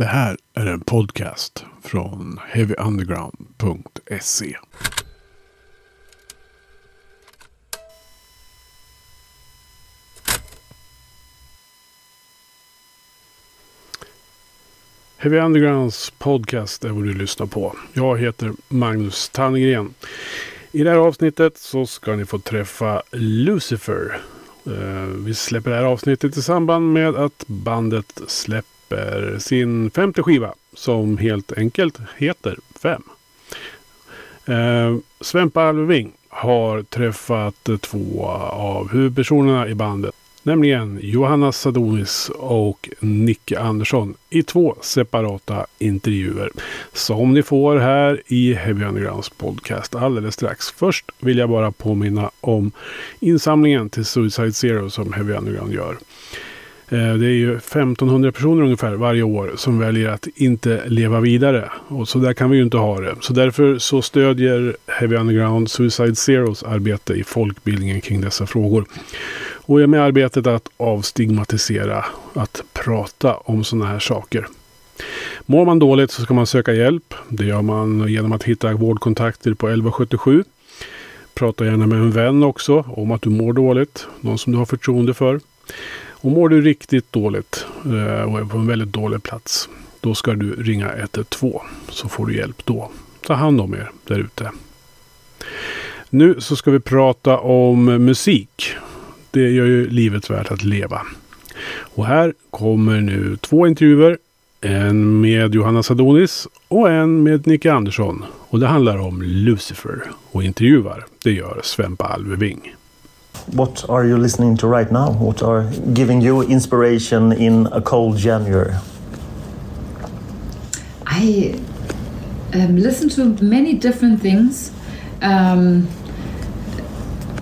Det här är en podcast från heavyunderground.se. Heavy Undergrounds podcast är vad du lyssnar på. Jag heter Magnus Tannegren. I det här avsnittet så ska ni få träffa Lucifer. Eh, vi släpper det här avsnittet i samband med att bandet släpper sin femte skiva som helt enkelt heter Fem. Eh, Svempa Alving har träffat två av huvudpersonerna i bandet. Nämligen Johanna Sadonis och Nicke Andersson i två separata intervjuer. Som ni får här i Heavy Undergrounds podcast alldeles strax. Först vill jag bara påminna om insamlingen till Suicide Zero som Heavy Underground gör. Eh, det är ju 1500 personer ungefär varje år som väljer att inte leva vidare. Och så där kan vi ju inte ha det. Så därför så stödjer Heavy Underground Suicide Zeros arbete i folkbildningen kring dessa frågor. Och är med arbetet att avstigmatisera att prata om sådana här saker. Mår man dåligt så ska man söka hjälp. Det gör man genom att hitta vårdkontakter på 1177. Prata gärna med en vän också om att du mår dåligt. Någon som du har förtroende för. Och mår du riktigt dåligt eh, och är på en väldigt dålig plats. Då ska du ringa 112 så får du hjälp då. Ta hand om er där ute. Nu så ska vi prata om musik. Det gör ju livet värt att leva. Och här kommer nu två intervjuer. En med Johanna Sadonis och en med Nicke Andersson. Och det handlar om Lucifer. Och intervjuar, det gör Svempa Alveving. What are you listening to right now? What are giving you inspiration in a cold January? I um, listen to many different things. Um,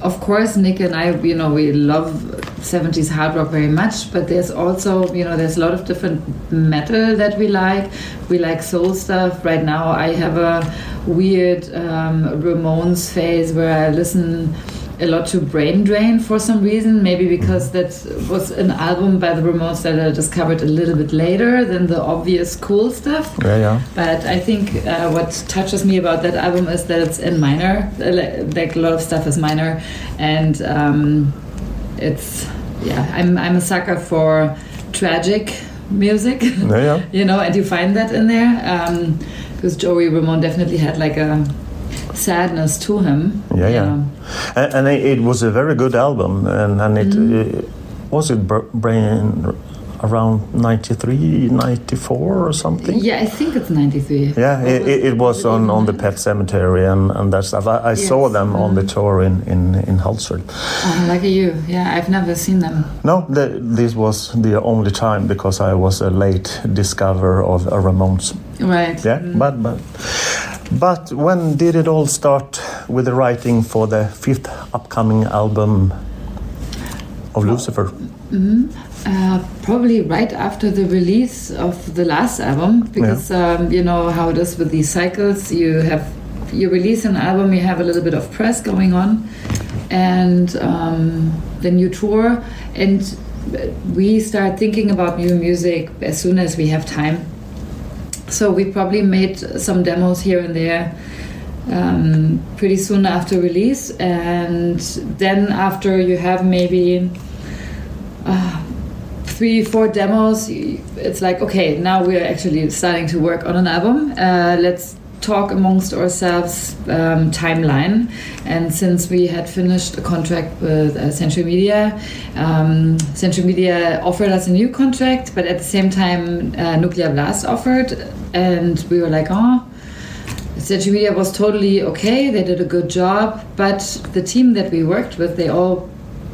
of course, Nick and I, you know, we love 70s hard rock very much, but there's also, you know, there's a lot of different metal that we like. We like soul stuff. Right now, I have a weird um, Ramones phase where I listen a lot to Brain Drain for some reason. Maybe because that was an album by the Ramones that I discovered a little bit later than the obvious cool stuff. Yeah, yeah. But I think uh, what touches me about that album is that it's in minor. Like a lot of stuff is minor, and um, it's yeah. I'm I'm a sucker for tragic music. Yeah, yeah. you know, and you find that in there. Um, because Joey Ramone definitely had like a sadness to him. Yeah, yeah. And, and it, it was a very good album, and, and it Mm-hmm. uh, was it Br- Brain around 93, 94 or something. Yeah, I think it's 93. Yeah, it, it, it was on, on the Pet Cemetery and, and that stuff. I, I saw them on the mm. tour in, in, in Hultsfred. Oh, like you. Yeah, I've never seen them. No, the, this was the only time because I was a late discover of a Ramones. Right. Yeah, Mm. but but but when did it all start with the writing for the fifth upcoming album of Lucifer? Uh, probably right after the release of the last album, because um, you know how it is with these cycles. You have you release an album, you have a little bit of press going on, and um, then you tour, and we start thinking about new music as soon as we have time. So we probably made some demos here and there um, pretty soon after release, and then after you have maybe uh, three, four demos, it's like okay, now we're actually starting to work on an album. Uh, let's talk amongst ourselves um, timeline. And since we had finished a contract with uh, Century Media, um, Century Media offered us a new contract, but at the same time, uh, Nuclear Blast offered, and we were like, oh. central Media was totally okay. They did a good job, but the team that we worked with, they all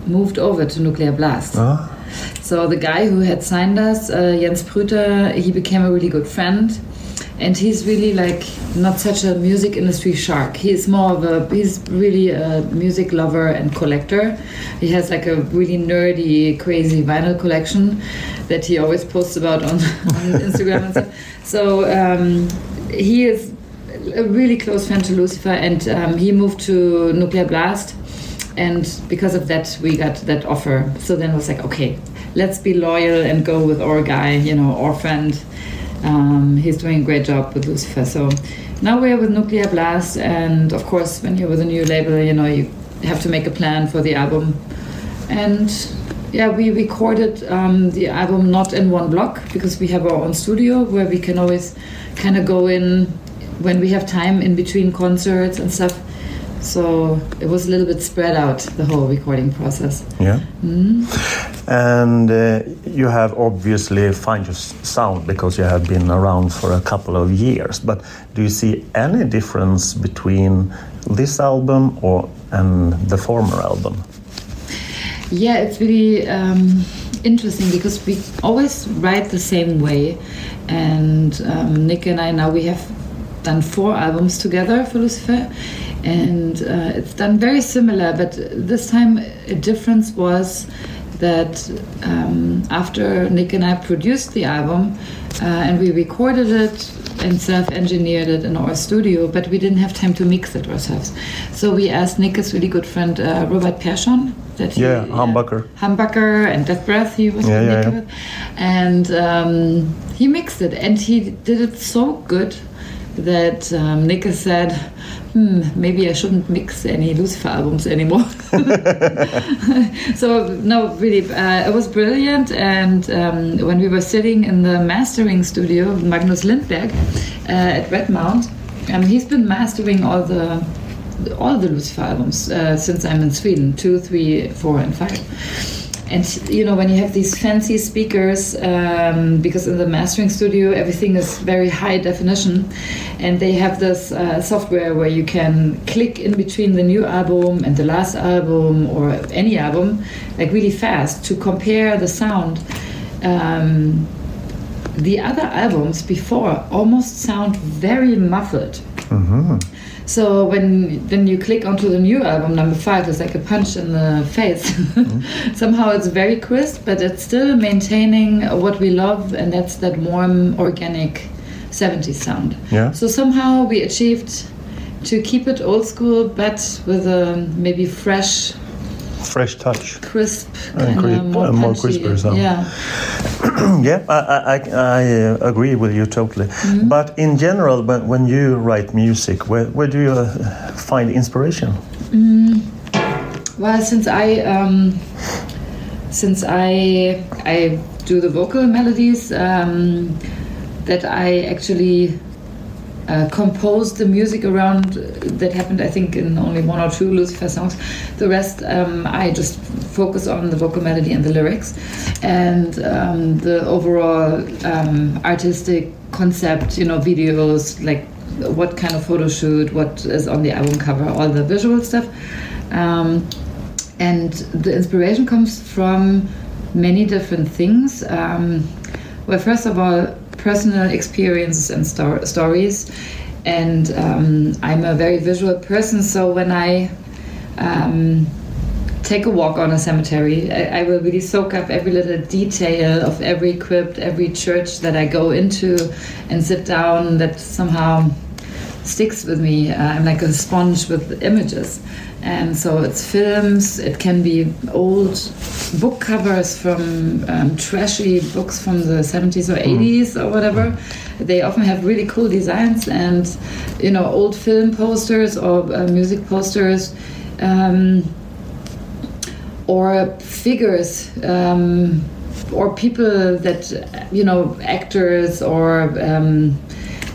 moved over to Nuclear Blast. Ah, So the guy who had signed us, uh, Jens Brüter, he became a really good friend, and he's really like not such a music industry shark. He's more of a he's really a music lover and collector. He has like a really nerdy, crazy vinyl collection that he always posts about on, on Instagram and stuff. So um, he is a really close friend to Lucifer, and um, he moved to Nuclear Blast and because of that we got that offer so then it was like okay let's be loyal and go with our guy you know our friend Um, he's doing a great job with Lucifer. So now we're with Nuclear Blast, and of course, when you're with a new label, you know you have to make a plan for the album. And yeah, we recorded um, the album not in one block because we have our own studio where we can always kind of go in when we have time in between concerts and stuff. So it was a little bit spread out the whole recording process. Yeah. And uh, you have obviously found your sound because you have been around for a couple of years. But do you see any difference between this album or and the former album? Yeah, it's really um, interesting because we always write the same way. And um, Nick and I now we have done four albums together for Lucifer, and uh, it's done very similar. But this time, a difference was that um, after Nick and I produced the album uh, and we recorded it and self-engineered it in our studio, but we didn't have time to mix it ourselves. So we asked Nick's really good friend uh, Robert Persson. That he- Yeah, Humbucker. Humbucker and Death Breath. He was Yeah, with yeah, Nick yeah. with. and um, he mixed it, and he did it so good that um, Nick said, "Hmm, maybe I shouldn't mix any Lucifer albums anymore." so no, really, uh, it was brilliant. And um, when we were sitting in the mastering studio, of Magnus Lindberg uh, at Redmount, um, he's been mastering all the all the Lucifer albums uh, since I'm in Sweden, two, three, four, and five. And you know when you have these fancy speakers, um, because in the mastering studio everything is very high definition, and they have this uh, software where you can click in between the new album and the last album or any album, like really fast to compare the sound. Um, the other albums before almost sound very muffled. So when then you click onto the new album, number five, it's like a punch in the face. Mm-hmm. Somehow it's very crisp, but it's still maintaining what we love, and that's that warm, organic 70s sound. Yeah. So somehow we achieved to keep it old school, but with a maybe fresh, Fresh touch. crisp, And cri- of more uh, more punchy. crisper sound. Yeah. yeah, I, I, I, I uh, agree with you totally. Mm-hmm. But in general, when, when you write music, where, where do you uh, find inspiration? Well, since I um, since I I do the vocal melodies, um, that I actually uh, composed the music around. That happened, I think, in only one or two Lucifer songs. The rest, um, I just focus on the vocal melody and the lyrics, and um, the overall um, artistic concept. You know, videos like what kind of photo shoot, what is on the album cover, all the visual stuff. Um, and the inspiration comes from many different things. Um, well, first of all, personal experiences and stor- stories. And um, I'm a very visual person, so when I um, take a walk on a cemetery, I, I will really soak up every little detail of every crypt, every church that I go into and sit down that somehow sticks with me. Uh, I'm like a sponge with images. And so it's films, it can be old book covers from um, trashy books from the 70s or 80s or whatever. They often have really cool designs and, you know, old film posters or uh, music posters. Um, or figures um, or people that you know actors or um,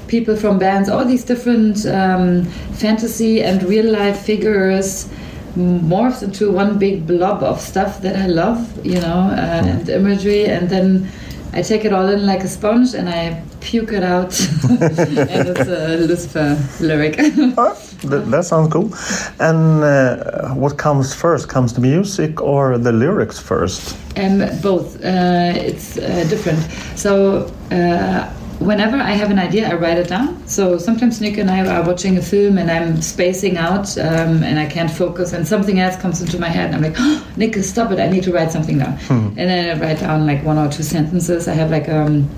people from bands all these different um, fantasy and real life figures morphed into one big blob of stuff that I love you know uh, and imagery and then I take it all in like a sponge and I puke it out and it's a lyric Ah, that, that sounds cool. And uh, what comes first? Comes the music or the lyrics first? Um, both. Uh, it's uh, different. So uh, whenever I have an idea, I write it down. So sometimes Nick and I are watching a film and I'm spacing out um, and I can't focus, and something else comes into my head, and I'm like, oh, Nick, stop it! I need to write something down. And then I write down like one or two sentences. I have like a um,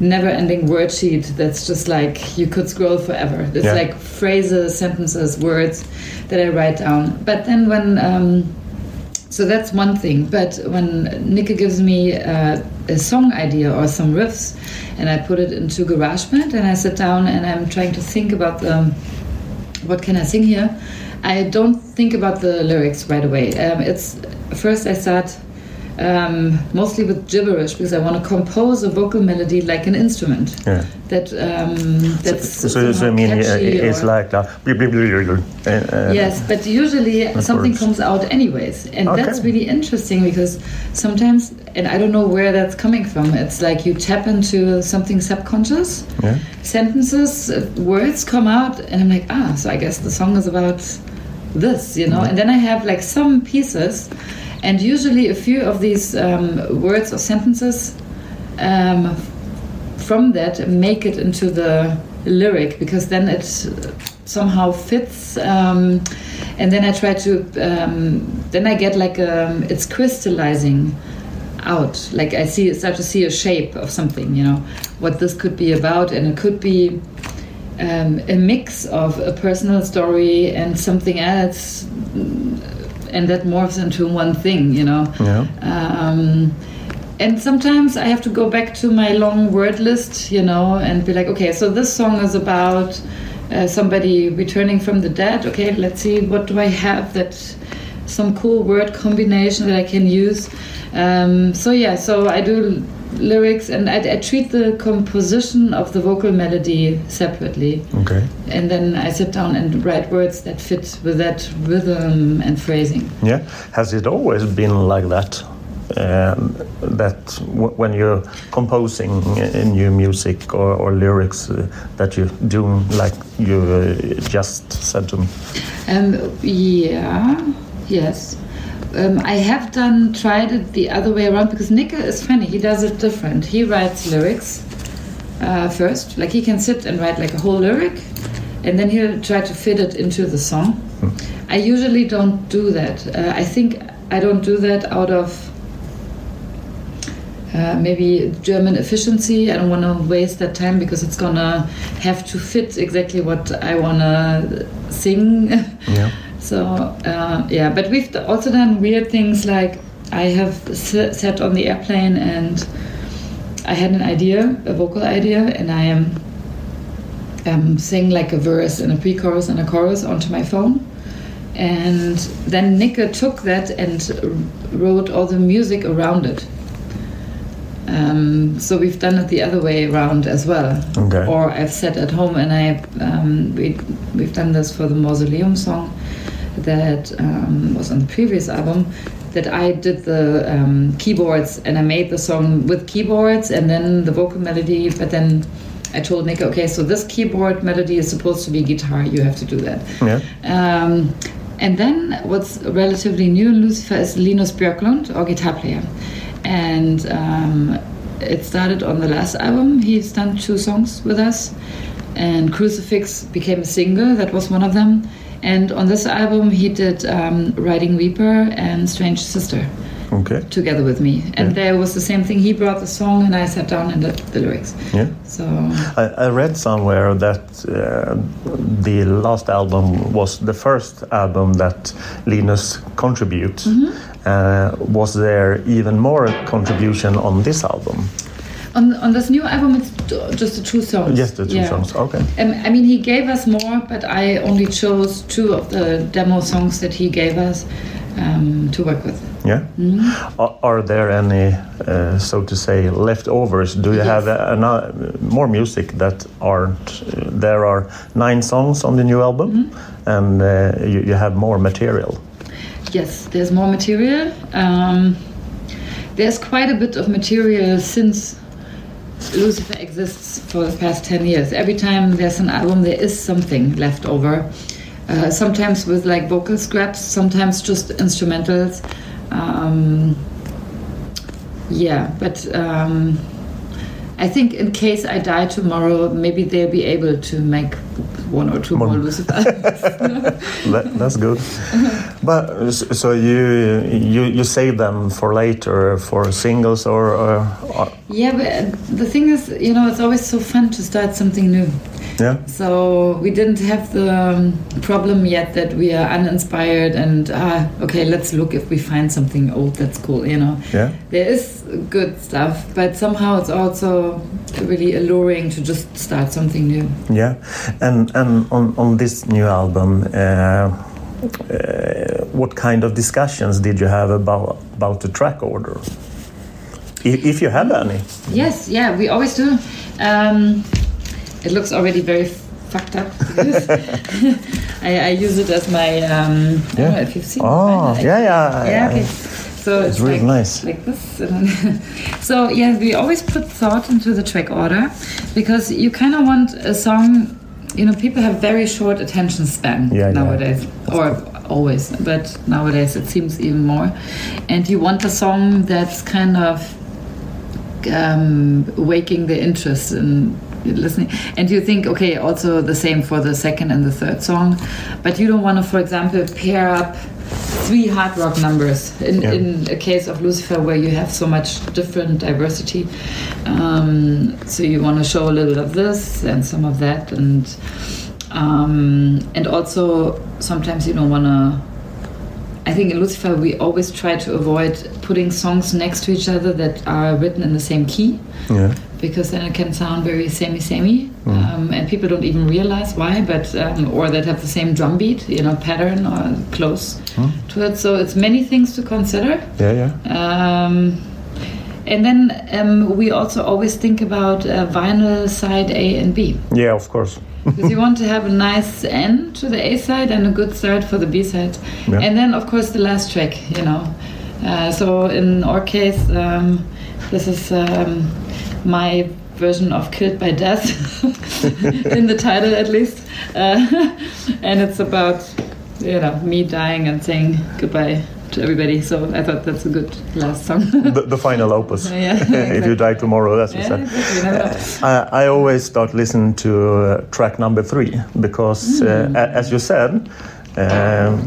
never-ending word sheet that's just like you could scroll forever. It's Yeah. like phrases, sentences, words that I write down. But then when um, so that's one thing. But when Nika gives me uh, a song idea or some riffs, and I put it into GarageBand, and I sit down and I'm trying to think about the what can I sing here. I don't think about the lyrics right away. Um, it's first I start um, mostly with gibberish because I want to compose a vocal melody like an instrument. Yeah. That um, that's So, so, so I mean, uh, it's like that. Uh, uh, yes, but usually something works. comes out anyways, and that's really interesting because sometimes, and I don't know where that's coming from. It's like you tap into something subconscious. Yeah. Sentences, uh, words come out, and I'm like, ah, so I guess the song is about this, you know. And then I have like some pieces, and usually a few of these um, words or sentences um, from that make it into the lyric because then it somehow fits um, and then i try to um, then i get like um, it's crystallizing out. Like i see start to see a shape of something you know what this could be about. And it could be um, a mix of a personal story and something else and that morphs into one thing you know Yeah. um, and sometimes I have to go back to my long word list, you know, and be like, okay, so this song is about uh, somebody returning from the dead. Okay, let's see, what do I have that some cool word combination that I can use? Um, so yeah, so I do lyrics and I, I treat the composition of the vocal melody separately, Okay. and then I sit down and write words that fit with that rhythm and phrasing. Yeah. Has it always been like that? Um, that w- when you're composing uh, new music or, or lyrics, uh, that you do like you uh, just said to me. Um, yeah, yes. Um, I have done tried it the other way around because Nika is funny. He does it different. He writes lyrics uh, first, like he can sit and write like a whole lyric, and then he'll try to fit it into the song. I usually don't do that. Uh, I think I don't do that out of uh, maybe German efficiency. I don't want to waste that time because it's gonna have to fit exactly what I wanna sing. Yeah. So uh, yeah, but we've also done weird things like I have s- sat on the airplane and I had an idea, a vocal idea, and I am um, sing like a verse and a pre-chorus and a chorus onto my phone. And then Nika took that and wrote all the music around it. Um, so we've done it the other way around as well. Okay. Or I've sat at home and I um, we we've done this for the Mausoleum song that um, was on the previous album. That I did the um, keyboards and I made the song with keyboards and then the vocal melody. But then I told Nick, okay, so this keyboard melody is supposed to be guitar. You have to do that. Yeah. Um, and then what's relatively new in Lucifer is Linus Björklund, our guitar player. And um, it started on the last album. He's done two songs with us. And Crucifix became a single, that was one of them. And on this album, he did um, Riding Reaper and Strange Sister Okay. together with me. And Yeah. there was the same thing. He brought the song, and I sat down and did the lyrics. Yeah. So I, I read somewhere that uh, the last album was the first album that Linus contribute. Uh, was there even more contribution on this album? On on this new album, it's just the two songs. Yes, the two Yeah. songs. Okay. Um, I mean, he gave us more, but I only chose two of the demo songs that he gave us um, to work with. Yeah. Are, are there any, uh, so to say, leftovers? Do you Yes. have uh, ano- more music that aren't? Uh, there are nine songs on the new album, and uh, you, you have more material. Yes, there's more material. Um, there's quite a bit of material since Lucifer exists for the past 10 years. Every time there's an album, there is something left over. Uh, sometimes with like vocal scraps, sometimes just instrumentals. Um, yeah, but um, I think in case I die tomorrow, maybe they'll be able to make one or two More. more Lucifer. that, that's good. but uh, so you you you save them for later for singles or, or, or Yeah, but uh, the thing is, you know, it's always so fun to start something new. Yeah. So we didn't have the um, problem yet that we are uninspired and ah, okay, let's look if we find something old that's cool. You know, Yeah. there is good stuff, but somehow it's also really alluring to just start something new. Yeah, and and on on this new album, uh, uh, what kind of discussions did you have about about the track order? If, if you have any. Yes, yeah, we always do. Um, it looks already very fucked up. I, I use it as my. Um, I don't know if you've seen. Oh, mine. I- yeah, yeah. Yeah, okay. So it's, It's really like, nice. like this. so yeah, we always put thought into the track order because you kind of want a song. You know, people have very short attention span Yeah, yeah. nowadays, or always, but nowadays it seems even more. And you want a song that's kind of um, waking the interest in listening. And you think, okay, also the same for the second and the third song, but you don't want to, for example, pair up three hard rock numbers in, Yeah. in a case of Lucifer where you have so much different diversity. Um, so you want to show a little of this and some of that, and um, and also sometimes you don't want to. I think in Lucifer we always try to avoid putting songs next to each other that are written in the same key Yeah. Because then it can sound very samey samey um, and people don't even realize why but um, or that have the same drum beat you know pattern or close to it so it's many things to consider Yeah, yeah. um, and then um, we also always think about uh, vinyl side A and B Yeah, of course. because you want to have a nice end to the A side and a good start for the B side, Yeah. and then of course the last track, you know. Uh, so in our case, um, this is um, my version of "Killed by Death" in the title at least, uh, and it's about you know me dying and saying goodbye to everybody. So I thought that's a good last song. The, the final opus. Yeah, if you die tomorrow, that's what yeah, said. exactly. Never. I, I always start listening to uh, track number three because, uh, a- as you said, Um,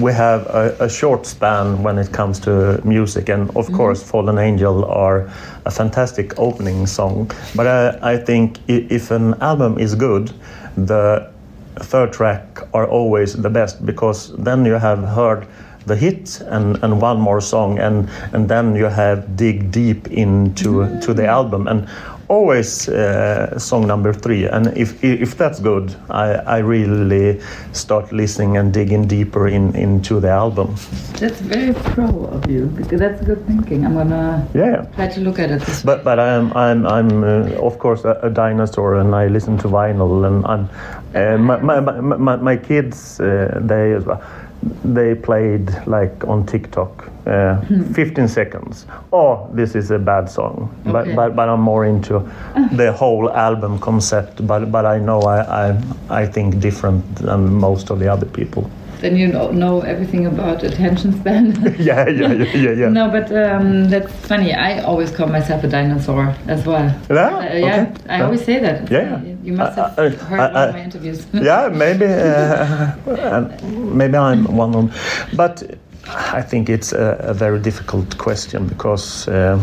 we have a, a short span when it comes to music, and of mm-hmm. course, "Fallen Angel" are a fantastic opening song. But I, I think if an album is good, the third track are always the best because then you have heard the hit and, and one more song and and then you have dig deep into to the mm-hmm. album. And always uh, song number three and if if that's good I, I really start listening and digging deeper in into the album That's very pro of you. because That's good thinking. I'm gonna yeah try to look at it this but but I'm I'm I'm uh, of course a, a dinosaur and I listen to vinyl and I'm uh, my, my, my, my, my kids uh, they they played like on TikTok uh, 15 seconds oh this is a bad song but, Okay. but but I'm more into the whole album concept but but I know I I, I think different than most of the other people Then you know, know everything about attention span. yeah yeah yeah yeah, yeah. No, but um, that's funny. I always call myself a dinosaur as well. Yeah? Uh, yeah, Okay. I Yeah. always say that. Yeah, yeah. You must have I- I- heard I- one of my interviews. yeah, maybe, uh, maybe I'm one of, them. but I think it's a, a very difficult question because uh,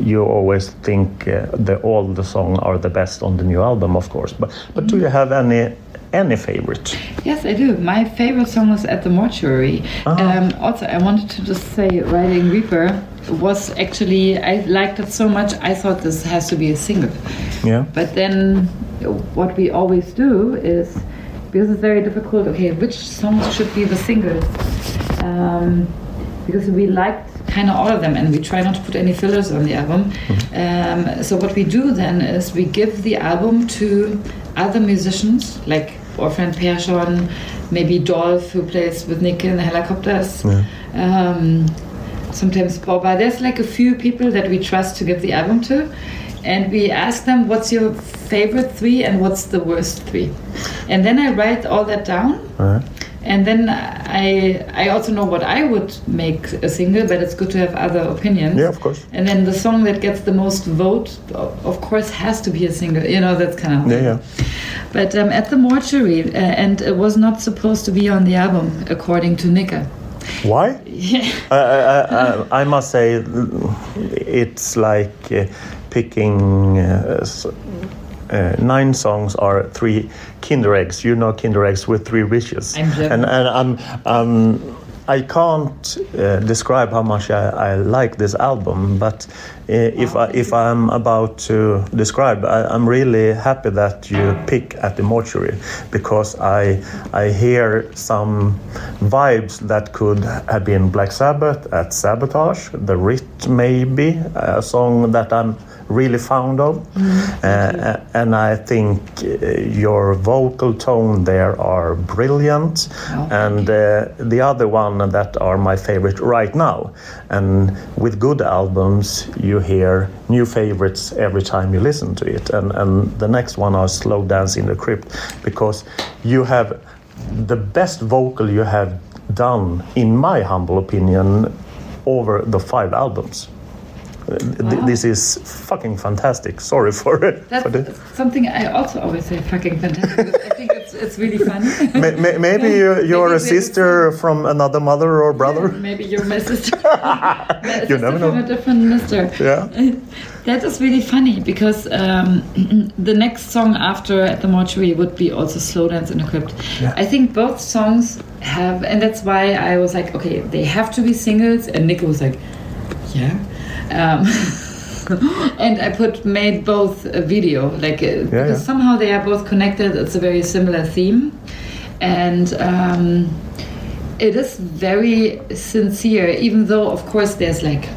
you always think uh, the all the songs are the best on the new album, of course. But but do you have any any favorite? Yes, I do. My favorite song was At the Mortuary. Um, also, I wanted to just say Riding Reaper was actually, I liked it so much, I thought this has to be a single. Yeah, But then what we always do is, because it's very difficult, okay, which songs should be the singles? Um, because we liked kind of all of them and we try not to put any fillers on the album. Um, so what we do then is we give the album to other musicians, like our friend Persson, maybe Dolph, who plays with Nick in the Helicopters. Um, sometimes Bar. There's like a few people that we trust to give the album to, and we ask them, "What's your favorite three and what's the worst three? And then I write all that down, Uh-huh. And then I I also know what I would make a single, but it's good to have other opinions. yeah, of course. And then the song that gets the most vote, of course, has to be a single. You know, that's kind of Yeah, yeah. But um, at the mortuary, uh, and it was not supposed to be on the album, according to Nika. Why? Yeah. I, I, I, I must say, it's like uh, picking uh, uh, nine songs are three Kinder eggs. You know Kinder eggs with three wishes. I'm and and I'm. Um, I can't uh, describe how much I, I like this album, but uh, if I, if I'm about to describe, I, I'm really happy that you pick at the mortuary because I I hear some vibes that could have been Black Sabbath at Sabotage, The Writ maybe a song that I'm really fond of, uh, and I think uh, your vocal tone there are brilliant, Oh, and uh, the other one that are my favorite right now. And with good albums, you hear new favorites every time you listen to it. And and the next one are Slow Dance in the Crypt because you have the best vocal you have done, in my humble opinion, over the five albums. Wow. This is fucking fantastic. Sorry for it. That's for the, something I also always say fucking fantastic. I think it's, it's really may- maybe you, you're Maybe a sister from another mother or brother. Maybe you're my sister. My You sister never from know. a different mister. Yeah. That is really funny because um, the next song after at the mortuary would be also slow dance in the crypt. Yeah. I think both songs have, and that's why I was like, okay, they have to be singles. And Nico was like, yeah. Um, and I put made both a video, like uh, because yeah. somehow they are both connected. It's a very similar theme, and. Um, it is very sincere, even though, of course, there's like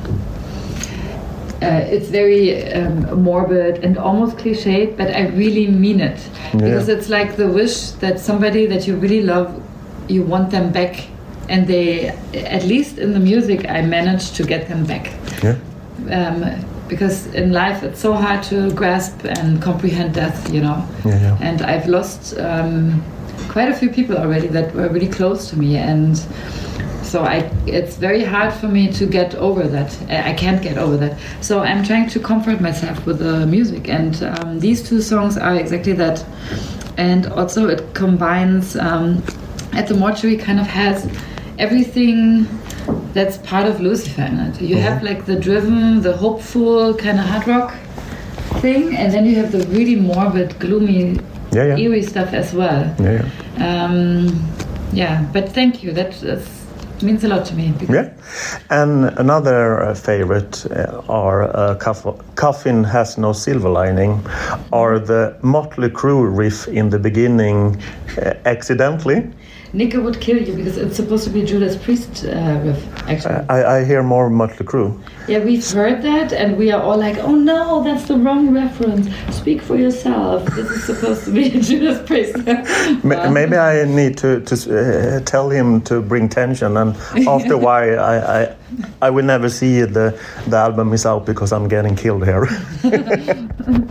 uh, it's very um, morbid and almost cliched, but I really mean it because it's like the wish that somebody that you really love, you want them back, and they, at least in the music, I managed to get them back. Yeah. Um, because in life it's so hard to grasp and comprehend death, you know. Yeah, yeah. And I've lost um, quite a few people already that were really close to me, and so I, it's very hard for me to get over that. I can't get over that. So I'm trying to comfort myself with the music, and um, these two songs are exactly that. And also, it combines um, at the mortuary kind of has everything that's part of Lucifer in it. You have like the driven, the hopeful kind of hard rock thing, and then you have the really morbid, gloomy, Yeah, yeah. eerie stuff as well. Yeah, yeah. Um, yeah, but thank you. That means a lot to me. Yeah, and another uh, favorite uh, are uh, Coff- Coffin Has No Silver Lining, or the Motley Crue riff in the beginning uh, accidentally. Nico would kill you because it's supposed to be Judas Priest uh, actually. I, I hear more Motley Crue. yeah, we've heard that, and we are all like, "Oh no, that's the wrong reference. Speak for yourself. This is supposed to be Judas Priest." Ma- Maybe I need to, to uh, tell him to bring tension, and after a while, I, I, I will never see the, the album is out because I'm getting killed here.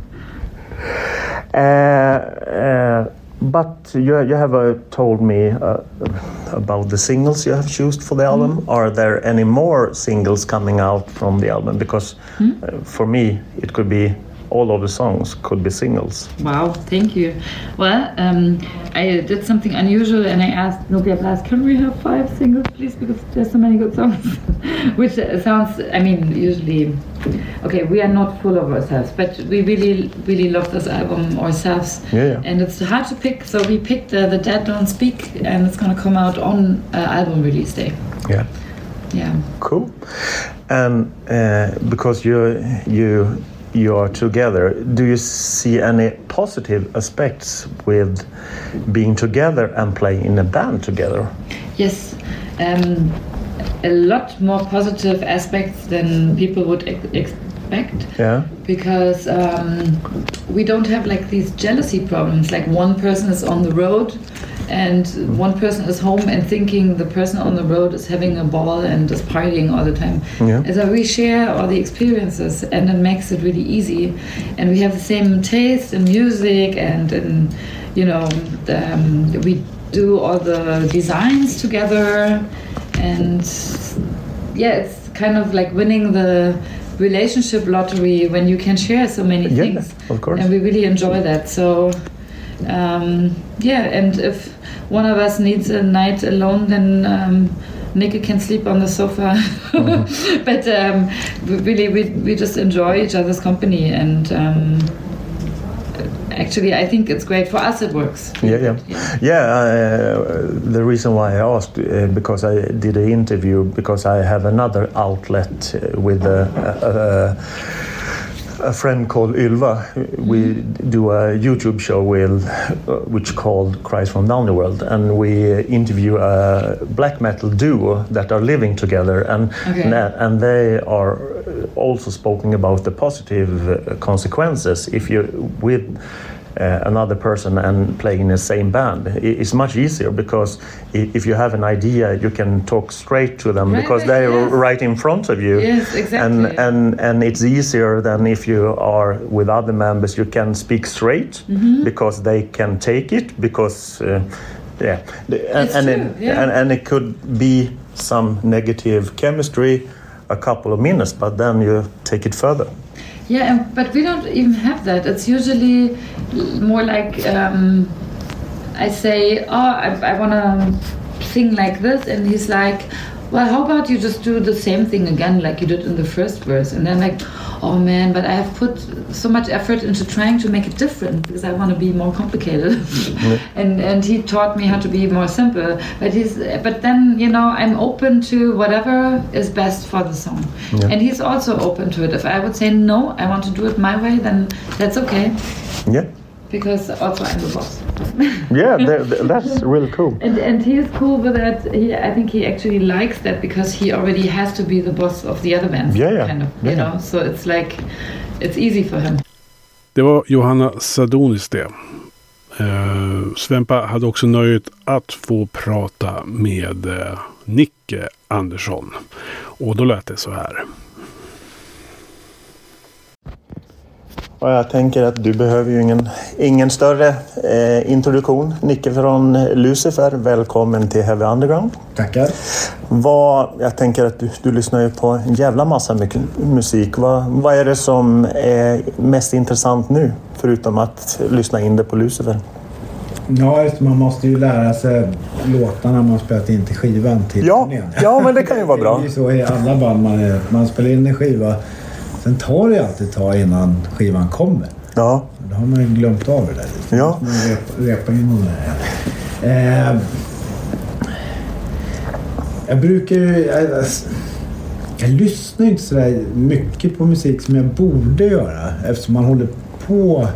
uh, uh, but you, you have uh, told me uh, about the singles you have chosen for the album. Are there any more singles coming out from the album? Because uh, for me, it could be all of the songs could be singles. Wow, thank you. Well, um, I did something unusual and I asked Nubia Blast, can we have five singles, please? Because there's so many good songs. Which uh, sounds, I mean, usually, okay, we are not full of ourselves, but we really, really love this album ourselves. Yeah. And it's hard to pick, so we picked uh, The Dead Don't Speak and it's gonna come out on uh, album release day. Yeah. Yeah. Cool. And uh, because you you you are together, do you see any positive aspects with being together and playing in a band together? Yes, um, a lot more positive aspects than people would ex- expect. Yeah. because um, we don't have like these jealousy problems like one person is on the road and one person is home and thinking the person on the road is having a ball and is partying all the time Yeah. so we share all the experiences and it makes it really easy and we have the same taste in music and in you know um, we do all the designs together and yeah, it's kind of like winning the relationship lottery when you can share so many Yeah, things. of course. And we really enjoy that. So, um, yeah, and if one of us needs a night alone, then um, Nicky can sleep on the sofa. Mm-hmm. but um, we really, we, we just enjoy each other's company and. Um, actually, I think it's great for us. It works. Yeah, yeah, Yeah. yeah. uh, the reason why I asked uh, because I did an interview because I have another outlet uh, with a, a, a friend called Ylva. We do a YouTube show with uh, which called Cries from Down the World, and we uh, interview a black metal duo that are living together, and Okay. and, and they are also speaking about the positive uh, consequences if you're with uh, another person and playing in the same band. It's much easier because if you have an idea, you can talk straight to them Right, because right, they're yes. right in front of you. Yes, exactly. And and and it's easier than if you are with other members. You can speak straight Mm-hmm. because they can take it because. Uh, yeah, and, and, it, yeah. and and it could be some negative chemistry, a couple of minutes, but then you take it further. Yeah, and, but we don't even have that. It's usually more like um, I say, "Oh, I, I want to sing like this," and he's like, "Well, how about you just do the same thing again, like you did in the first verse?" And then like, "Oh man, but I have put so much effort into trying to make it different because I want to be more complicated." and and he taught me how to be more simple. But he's but then you know I'm open to whatever is best for the song, Yeah. and he's also open to it. If I would say no, I want to do it my way, then that's okay Yeah, because also I'm the boss. yeah, th- th- that's really cool. And and he is cool with that. He, I think he actually likes that because he already has to be the boss of the other bands. Yeah, yeah. Kind of, Yeah, you know. So it's like, it's easy for him. Det var Johanna Sadonis det. Eh, Svempa hade också nöjet att få prata med eh, Nicke Andersson. Och då lät det så här. Och jag tänker att du behöver ju ingen, ingen större eh, introduktion. Nicke från Lucifer, välkommen till Heavy Underground. Tackar. Vad, jag tänker att du, du lyssnar ju på en jävla massa mycket musik. Vad, vad är det som är mest intressant nu? Förutom att lyssna in det på Lucifer. Ja, just, man måste ju lära sig låtarna man spelat in till skivan till Ja, turnén. ja, men det kan ju vara bra. Det är ju så i alla band. Man, är, man spelar in en skiva. Sen tar det alltid ett tag innan skivan kommer. Ja, Då har man ju glömt av det där lite. Ja. Man repa, repa in det där. Eh, jag brukar ju... Jag, jag lyssnar ju inte sådär mycket på musik som jag borde göra eftersom man håller på...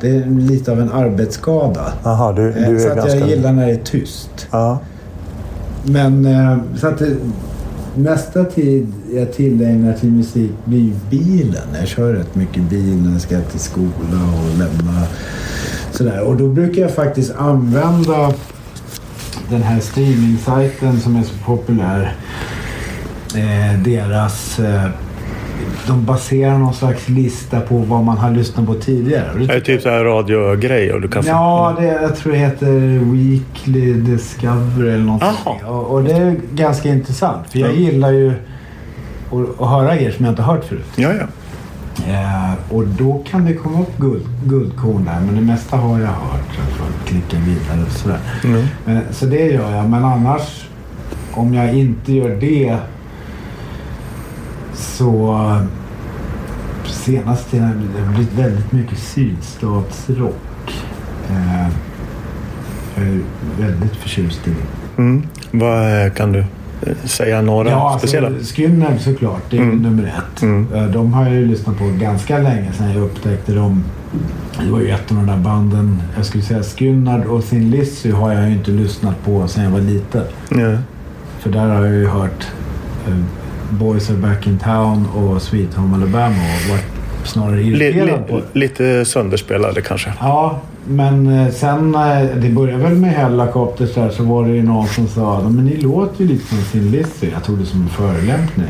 Det är lite av en arbetsskada. Aha, du, Eh, du så är att ganska... jag gillar när det är tyst. Ja, Men eh, så att det, mesta tid jag tillägnar till musik blir bilen. Jag kör rätt mycket bil när jag ska till skola och lämna sådär. Och då brukar jag faktiskt använda den här streaming-sajten som är så populär. Eh, deras... Eh, de baserar någon slags lista på vad man har lyssnat på tidigare. Det är det typ så här radiogrej och du kan få... Ja, det, jag tror det heter Weekly Discovery eller sånt. och, och det är ganska intressant. För jag gillar ju att, att höra er som jag inte hört förut. Ja, ja. Eh, och då kan det komma upp guld, guldkorn där. Men det mesta har jag hört. Så klicka vidare och sådär. Mm. Men, så det gör jag. Men annars, om jag inte gör det så senaste tiden har det blivit väldigt mycket sydstatsrock. Eh, jag är väldigt förtjust i det. Mm. Vad eh, kan du eh, säga några Ja, speciella? alltså, Skynnerd såklart. Det är Mm. nummer ett. Mm. Eh, De har jag ju lyssnat på ganska länge sedan jag upptäckte dem. Det var ju ett av de där banden. Jag skulle säga Skynnerd och Thin Lizzy har jag ju inte lyssnat på sedan jag var liten. Ja. För där har jag ju hört eh, Boys are back in town och Sweet Home Alabama och varit snarare Li, irriterad på li, lite sönderspelade kanske. Ja, men eh, sen eh, det började väl med Hellacopters där så var det ju någon som sa men ni låter ju lite som Thin Lizzy. Jag tog det som en förolämpning.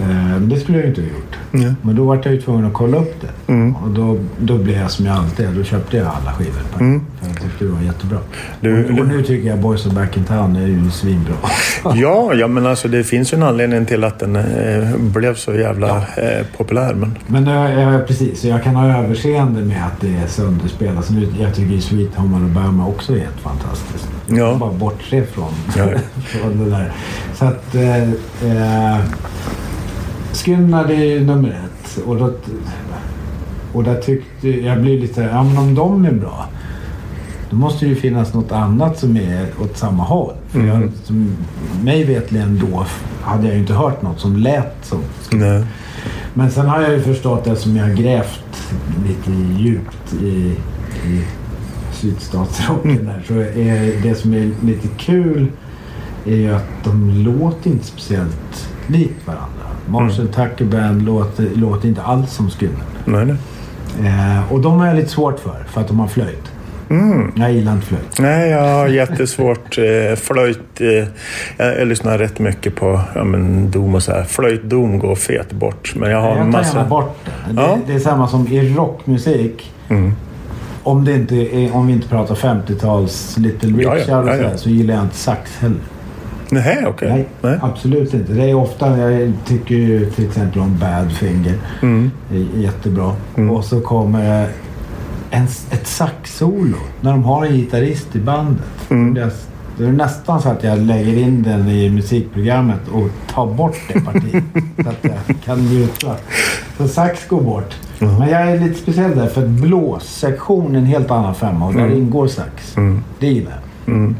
Eh, Men det skulle jag ju inte ha gjort. Ja. Men då var jag ju tvungen att kolla upp det. Mm. Och då, då blev jag som jag alltid är. Då köpte jag alla skivor. Mm. För jag tyckte det var jättebra. Du- och, och nu tycker jag Boys are back in town är ju svinbra. Ja, ja, men alltså det finns ju en anledning till att den eh, blev så jävla eh, populär. Men... Men ja, precis, jag kan ha överseende med att det är sönderspelat. Så nu, jag tycker ju Sweet Home Alabama också är helt fantastiskt. Jag Ja. kan bara bortse från, Ja. från det där. Så att... Eh, Skynnad är nummer ett. Och, då, Och där tyckte jag blir lite, ja men om de är bra. Då måste det ju finnas något annat som är åt samma håll. För jag, som, mig vetligen då hade jag ju inte hört något som lät som. Nej. Men sen har jag ju förstått eftersom jag har grävt lite djupt i, i sydstatsrocken där. Så är det som är lite kul är ju att de låter inte speciellt likt varandra. Marshall Tucker Band låter, låter inte alls som Skynned. Nej, nej. Eh, och de har jag lite svårt för, för att de har flöjt. Jag gillar inte flöjt. Nej, jag har jättesvårt. Eh, flöjt... Eh, jag, jag lyssnar rätt mycket på ja, men dom och så här. Flöjt, dom går fet bort. Men jag har Jag tar massa... gärna bort det. Det, Ja. det är samma som i rockmusik. Mm. Om, det inte är, om vi inte pratar 50-tals Little Ja, ja, Richard och ja, så, ja. här, så gillar jag inte sax heller. Nej, okej. Nej, Nej. absolut inte. Det är ofta, jag tycker ju till exempel om Badfinger. Mm. Jättebra. Och så kommer en, ett saxsolo när de har en gitarrist i bandet. Mm. Det, är, det är nästan så att jag lägger in den i musikprogrammet och tar bort det partiet. så att jag kan njuta. Så sax går bort. Men jag är lite speciell där för blåssektion är en helt annan femma och där ingår sax. Det gillar jag.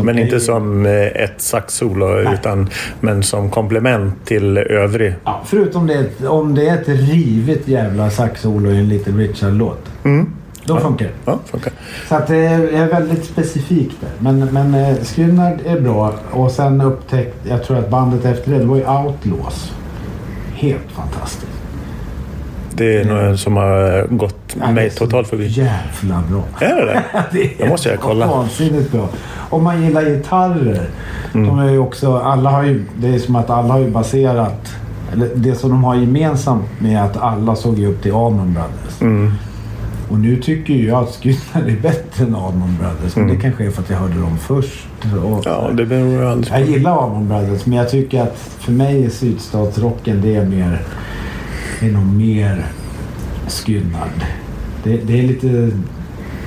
Så Men inte är- som eh, ett saxsolo, utan men som komplement till övrig. Ja, förutom det, om det är ett rivet jävla saxsolo i en Little Richard-låt. Mm. Då funkar det. Ja, funkar. Så att det är, väldigt specifikt där. Men, men eh, Skynnard är bra. Och sen upptäckte jag tror att bandet efter det, det var ju Outlaws. Helt fantastiskt. Det är något som har gått Ja, mig totalt förbi. Jävla bra. Är det det? det är måste jag kolla. Vansinnigt bra. Om man gillar gitarrer. Mm. De är ju också, alla har ju, det är som att alla har ju baserat eller det som de har gemensamt med att alla såg ju upp till Allman Brothers. Mm. Och nu tycker ju jag att Skynnard är bättre än Allman Brothers. Men det kanske är för att jag hörde dem först. Och Mm. Ja, det beror alldeles jag gillar Allman Brothers men jag tycker att för mig är sydstatsrocken det är mer... Är nog mer Skynnard. Det, det är lite...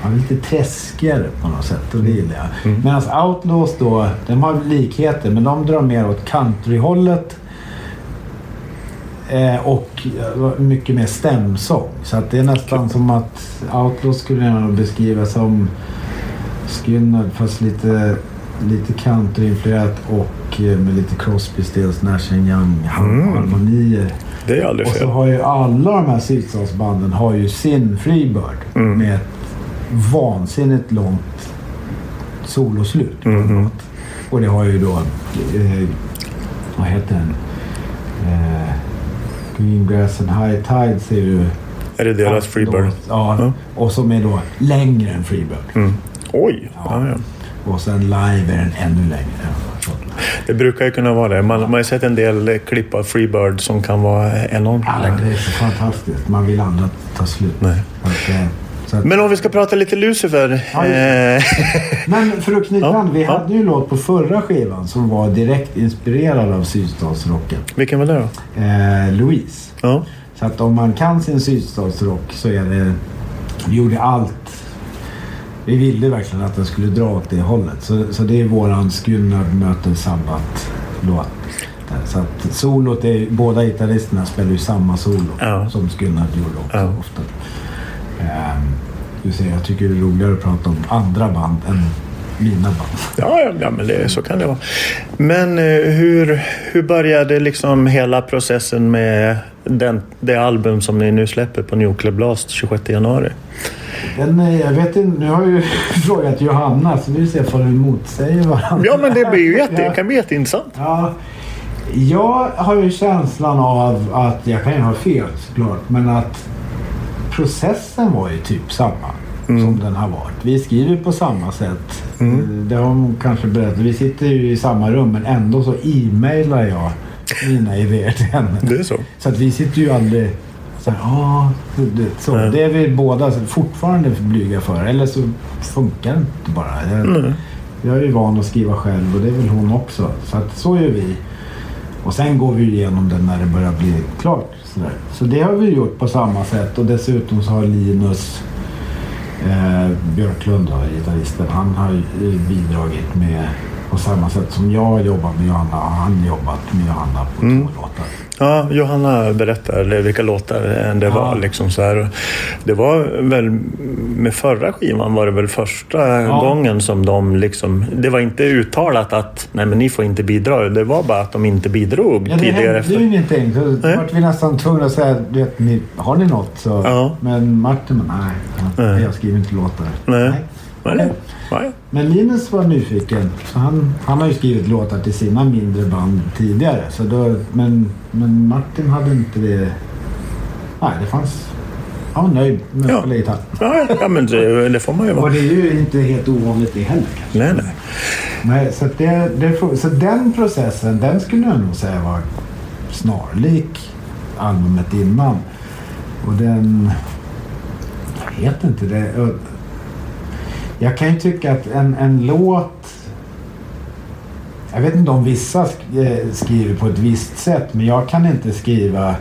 Ja, lite träskigare på något sätt och det gillar jag. Mm. Medan Outlaws då, de har likheter men de drar mer åt countryhållet. Eh, och mycket mer stämsång. Så att det är nästan som att Outlaws skulle jag nog beskriva som Skynnard fast lite, lite countryinfluerat och eh, med lite Crosby, Stills, Nash Young Mm. Det är aldrig Och så fel. har ju alla de här sydstatsbanden har ju sin Freebird Mm. med ett vansinnigt långt soloslut låt. Och det har ju då, eh, vad heter den? Eh, Green Grass and High Tides är ju... Är det deras Freebird? Ja, Ja. och som är då längre än Freebird. Mm. Oj! Ja. Ja, ja. Och sen live är den ännu längre. Det brukar ju kunna vara det. Man, man har ju sett en del eh, klipp av Freebird som kan vara enormt Ja, längre. det är så fantastiskt. Man vill aldrig tar slut. Nej. Att, eh, att, Men om vi ska prata lite Lucifer. Ja, eh, Men för att knyta Ja, an, vi ja. hade ju en låt på förra skivan som var direkt inspirerad av sydstatsrocken. vilken var det då? Eh, Louise. Ja. Så att om man kan sin sydstatsrock så är det... Vi gjorde allt. Vi ville verkligen att den skulle dra åt det hållet. Så, så det är våran Skynnard möter Sabbat-låt. Så att solot är... Båda gitarristerna spelar ju samma solo Ja. som Skynnard gjorde också Ja. ofta. Ehm, du ser, jag tycker det är roligare att prata om andra band än mina band. Ja, ja, ja men det, så kan det vara. Men eh, hur, hur började liksom hela processen med den, det album som ni nu släpper på Nuclear Blast 26 januari? Den, eh, jag vet inte, nu har jag ju frågat Johanna så vi ser om vi motsäger varandra. Ja, men det blir ju jätte, Ja. kan bli jätteintressant. Ja, jag har ju känslan av att, jag kan ju ha fel såklart, men att processen var ju typ samma som den har varit. Vi skriver på samma sätt. Det har hon kanske berättat. Vi sitter ju i samma rum men ändå så e-mailar jag mina idéer till henne. Det är så. Så att vi sitter ju aldrig så här, "Ah", det, så. Nej. Det är vi båda fortfarande blyga för. Eller så funkar det inte bara. Jag, jag är ju van att skriva själv och det är väl hon också. Så att så gör vi. Och sen går vi igenom den när det börjar bli klart. Så, så det har vi gjort på samma sätt. Och dessutom så har Linus eh, Björklund, då, gitarristen, han har bidragit med på samma sätt som jag jobbar med Johanna har han jobbat med Johanna på Mm. två låtar. Ja, Johanna berättar vilka låtar det Ja. var. Liksom så här. Det var väl med förra skivan var det väl första Ja. gången som de liksom... Det var inte uttalat att nej men ni får inte bidra. Det var bara att de inte bidrog Ja, det tidigare. hände ju ingenting. Så Nej. vart vi nästan tvungna att säga, du vet, ni, har ni något? Så, Ja. Men Martin, nej, Nej. jag skriver inte låtar. Nej. Okej. Nej. Nej. Men Linus var nyfiken. Så han, han har ju skrivit låtar till sina mindre band tidigare. Så då, men, men Martin hade inte det... Nej, det fanns... Han var nöjd med att Ja. spela gitarr. Ja, ja, men det, det får man ju Och vara. det är ju inte helt ovanligt det heller. kanske. Nej, nej. Nej, så, det, det, så den processen, den skulle jag nog säga var snarlik albumet innan. Och den... Jag vet inte. Det, och- jag kan ju tycka att en, en låt... Jag vet inte om vissa eh, skriver på ett visst sätt, men jag kan inte skriva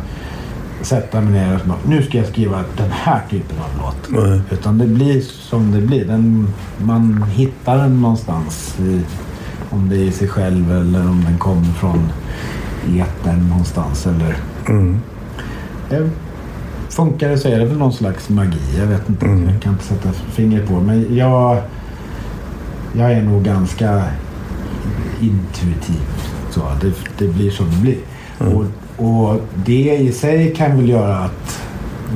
sätta mig ner och bara, nu ska jag skriva den här typen av låt. Nej. Utan det blir som det blir. Den, man hittar den någonstans. I, om det är i sig själv eller om den kommer från etern någonstans. Eller, Mm. det, funkar det så är det väl någon slags magi. Jag vet inte. Mm. Jag kan inte sätta fingret på. Men jag, jag är nog ganska intuitiv. Så det, det blir som det blir. Mm. Och, och det i sig kan väl göra att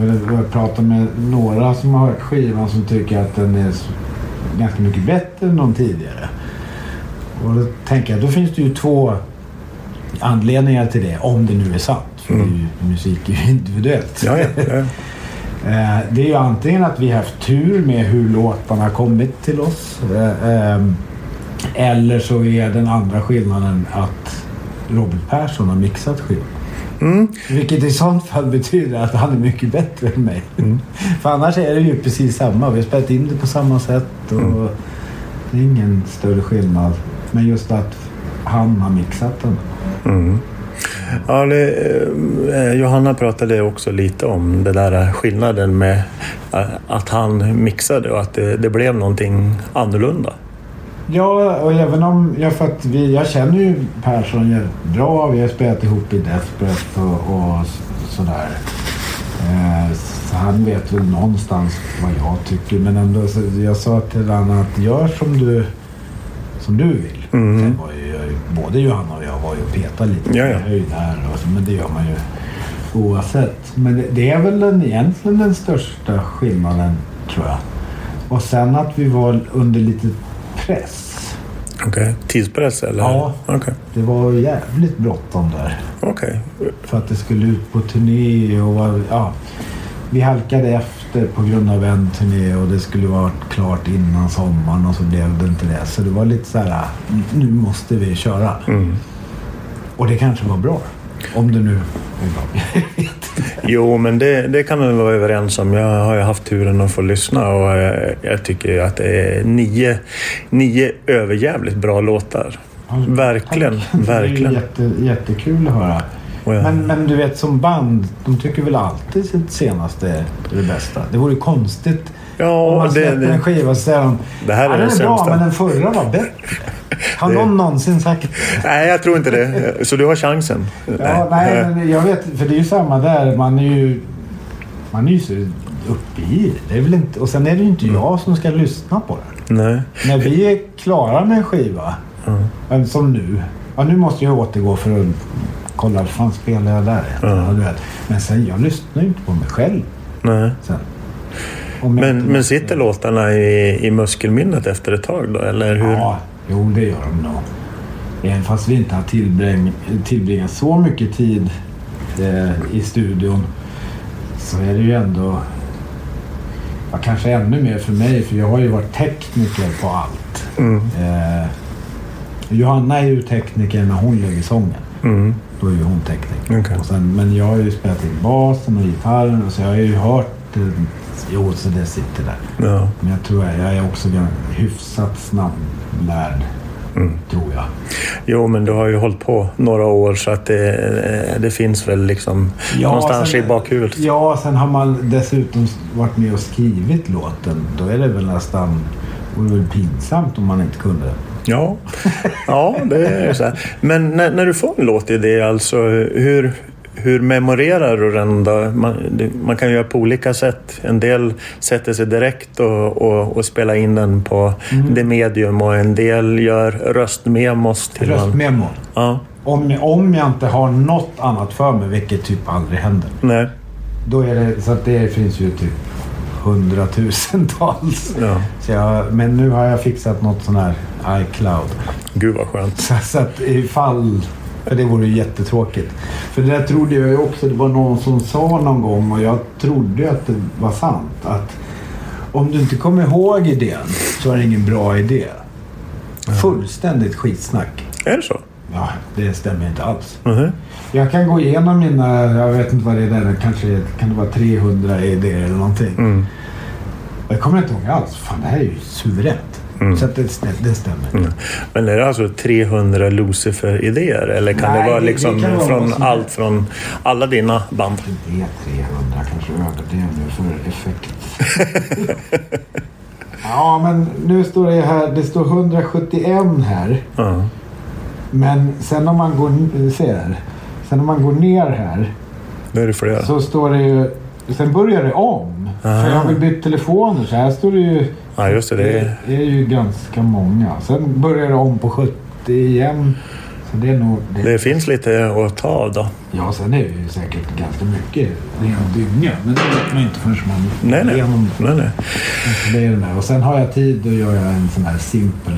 jag har pratat med några som har hört skivan som tycker att den är ganska mycket bättre än de tidigare. Och då tänker jag, då finns det ju två anledningar till det, om det nu är sant. För det är ju, musik är ju individuellt. Ja, ja, ja. Eh, Det är ju antingen att vi har haft tur med hur låtarna har kommit till oss. eh, ehm, Eller så är den andra skillnaden att Robert Persson har mixat skivan. Mm. Vilket i sånt fall betyder att han är mycket bättre än mig. Mm. För annars är det ju precis samma. Vi har spelat in det på samma sätt och Mm. det är ingen större skillnad. Men just att han har mixat den. Mm. Ja, det, eh, Johanna pratade också lite om det där skillnaden med eh, att han mixade och att det, det blev någonting annorlunda. Ja, och även om jag, för att vi, jag känner ju Persson bra. Vi har spelat ihop i Breath och, och sådär. Eh, så han vet väl någonstans vad jag tycker. Men ändå, så jag sa till honom att gör som du, som du vill. Mm. Både Johanna och jag var ju och petade lite. Ja, ja. Jag är ju där, och, så- men det gör man ju oavsett. Men det, det är väl den, egentligen den största skillnaden, tror jag. Och sen att vi var under lite press. Okej. Tidspress eller? Ja. Okej. Det var jävligt bråttom där. Okej. För att det skulle ut på turné och var- ja, vi halkade efter på grund av en turné och det skulle varit klart innan sommaren och så blev det inte det. Så det var lite så här, nu måste vi köra. Mm. Och det kanske var bra. Om det nu. Jo, men det, det kan vi vara överens om. Jag har ju haft turen att få lyssna och jag, jag tycker att det är nio, nio överjävligt bra låtar. Verkligen, Det är verkligen. jätte, jättekul att höra. Jag- Men, men du vet som band, de tycker väl alltid sitt senaste är det bästa. Det vore konstigt om Ja, man det, släpper en det, skiva och säger de Det här är den är bra sämsta." men den förra var bättre. Har Det- någon någonsin sagt det? nej, jag tror inte det. Så du har chansen. Ja, nej, men jag vet, för det är ju samma där. Man är ju, man är ju så uppe i det. det är väl inte, och sen är det ju inte jag som ska lyssna på det. Nej. När vi är klara med en skiva, Mm. som nu. Ja, nu måste jag återgå för att kolla, vad fan spelar jag där? Ja. Men sen, jag lyssnar ju inte på mig själv nej. sen. Men, men sitter låtarna i, i muskelminnet efter ett tag då? Eller hur? Ja, jo det gör de nog. Även fast vi inte har tillbring, tillbringat så mycket tid eh, i studion så är det ju ändå... Ja, kanske ännu mer för mig för jag har ju varit tekniker på allt. Mm. Eh, Johanna är ju tekniker när hon lägger sången. Mm. Då är ju hon tekniker. Okej. Och sen, men jag har ju spelat in basen och gitarren och så jag har ju hört... Eh, jo, så det sitter där. Ja. Men jag tror jag, jag är också hyfsat snabblärd. Mm. Tror jag. Jo, men du har ju hållit på några år så att det, det finns väl liksom någonstans sen- i bakhuvudet. Ja, sen har man dessutom varit med och skrivit låten. Då är det väl nästan... vore väl pinsamt om man inte kunde Ja, ja det är så här. Men när, när du får en låtidé, alltså hur, hur memorerar du den då? Man, man kan göra på olika sätt. En del sätter sig direkt och, och, och spelar in den på mm. det medium och en del gör röstmemos. Till Röstmemo? Ja. Om, om jag inte har något annat för mig, vilket typ aldrig händer. Nej. Då är det, så att det finns ju typ hundratusentals. Ja. Så jag, men nu har jag fixat något sån här iCloud. Gud vad skönt. Så, så att ifall... För det vore ju jättetråkigt. För det där trodde jag ju också. Det var någon som sa någon gång och jag trodde att det var sant. Att om du inte kommer ihåg idén så är det ingen bra idé. Fullständigt skitsnack. Är det så? Ja, det stämmer inte alls. Mhm. Jag kan gå igenom mina, jag vet inte vad det är där, kanske kan det vara 300 idéer eller någonting. Mm. Jag kommer inte ihåg alls. Fan, det här är ju suveränt. Mm. Så att det, det stämmer. Men är det alltså 300 Lucifer-idéer? Eller kan Nej, det vara det liksom kan vara från som allt från alla dina band? Det är 300 kanske överdriver för effekt. ja, men nu står det här. Det står 171 här. Ja. Men sen om man går, ser, sen om man går ner här Då är det flera. så står det ju... Sen börjar det om. För jag har väl bytt telefoner så här står det ju... Ja, just det. det är... Det är ju ganska många. Sen börjar det om på 70 igen. Så det är nog... Det, det finns lite att ta av då. Ja, sen är det ju säkert ganska mycket ren dynga. Men det vet man inte förrän man Nej, nej. igenom nej, nej. det är det där. Och sen har jag tid att göra en sån här simpel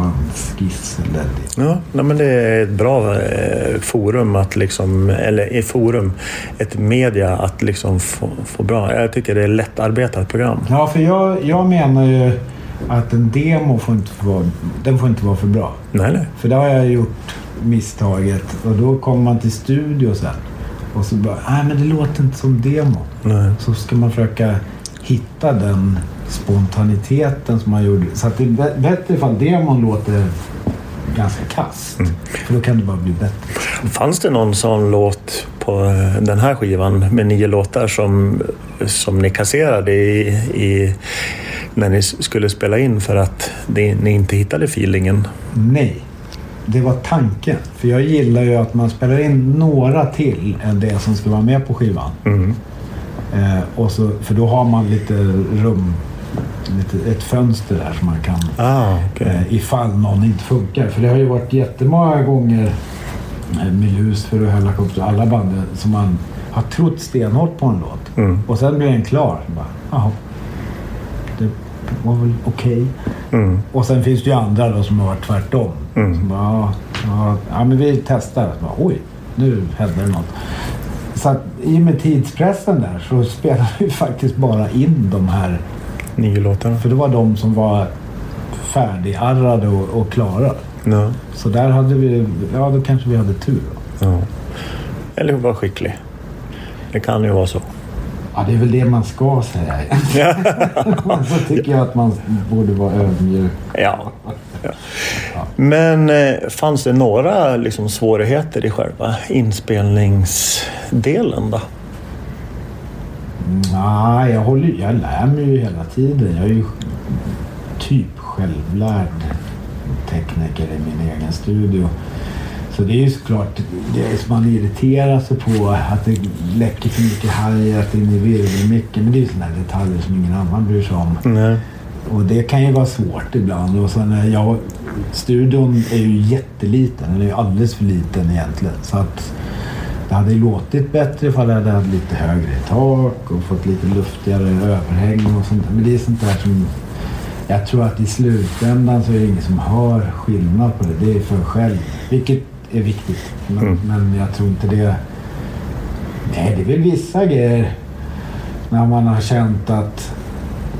garagebandskiss. Eller Ja, nej, men det är ett bra eh, forum att liksom, eller ett forum, ett media att liksom få, få bra. Jag tycker det är lättarbetat program. Ja, för jag, jag menar ju att en demo får inte vara, den får inte vara för bra. Nej, nej. För det har jag gjort misstaget och då kommer man till studio sen och så bara, nej men det låter inte som demo. nej. Så ska man försöka hitta den spontaniteten som man gjorde. Så att det är bä- bättre ifall demon låter ganska kast. För då kan det bara bli bättre. Fanns det någon sån låt på eh, den här skivan med nio låtar som, som ni kasserade i, i, när ni skulle spela in för att det, ni inte hittade feelingen? Nej. Det var tanken. För jag gillar ju att man spelar in några till än det som ska vara med på skivan. Mm. Eh, och så, för då har man lite rum, lite, ett fönster där som man kan Ah, okej. eh, ifall någon inte funkar. För det har ju varit jättemånga gånger eh, med Lucifer och Hellacopter och alla band som man har trott stenhårt på en låt. Mm. Och sen blir den klar. Bara, Jaha, det var väl okej. Mm. Och sen finns det ju andra då som har varit tvärtom. Mm. Som bara, ja, ja, ja, men vi testar. Så bara, Oj, nu hände det något. Så att i och med tidspressen där så spelar vi faktiskt bara in de här. Nio låtar. För det var de som var färdigarrade och, och klara. Ja. Så där hade vi, ja då kanske vi hade tur. Då. Ja. Eller vara skicklig. Det kan ju vara så. Ja, det är väl det man ska säga. Men så tycker jag att man borde vara ödmjuk. Ja. ja. Men eh, fanns det några liksom, svårigheter i själva inspelningsdelen då? Nej, jag, håller, jag lär mig ju hela tiden. Jag är ju typ självlärd tekniker i min egen studio. Så det är ju såklart, det man irriterar sig på att det läcker för mycket hi-hat in i virvelmicken. Men det är ju sådana detaljer som ingen annan bryr sig om. Nej. Och det kan ju vara svårt ibland. Och sen, är jag, studion är ju jätteliten. Den är ju alldeles för liten egentligen. Så att det hade låtit bättre ifall jag hade haft lite högre tak och fått lite luftigare överhäng och sånt. Men det är sånt där som... Jag tror att i slutändan så är det ingen som hör skillnad på det. Det är för själv. Vilket är viktigt. Men, Mm. men jag tror inte det... Nej, det är väl vissa grejer när man har känt att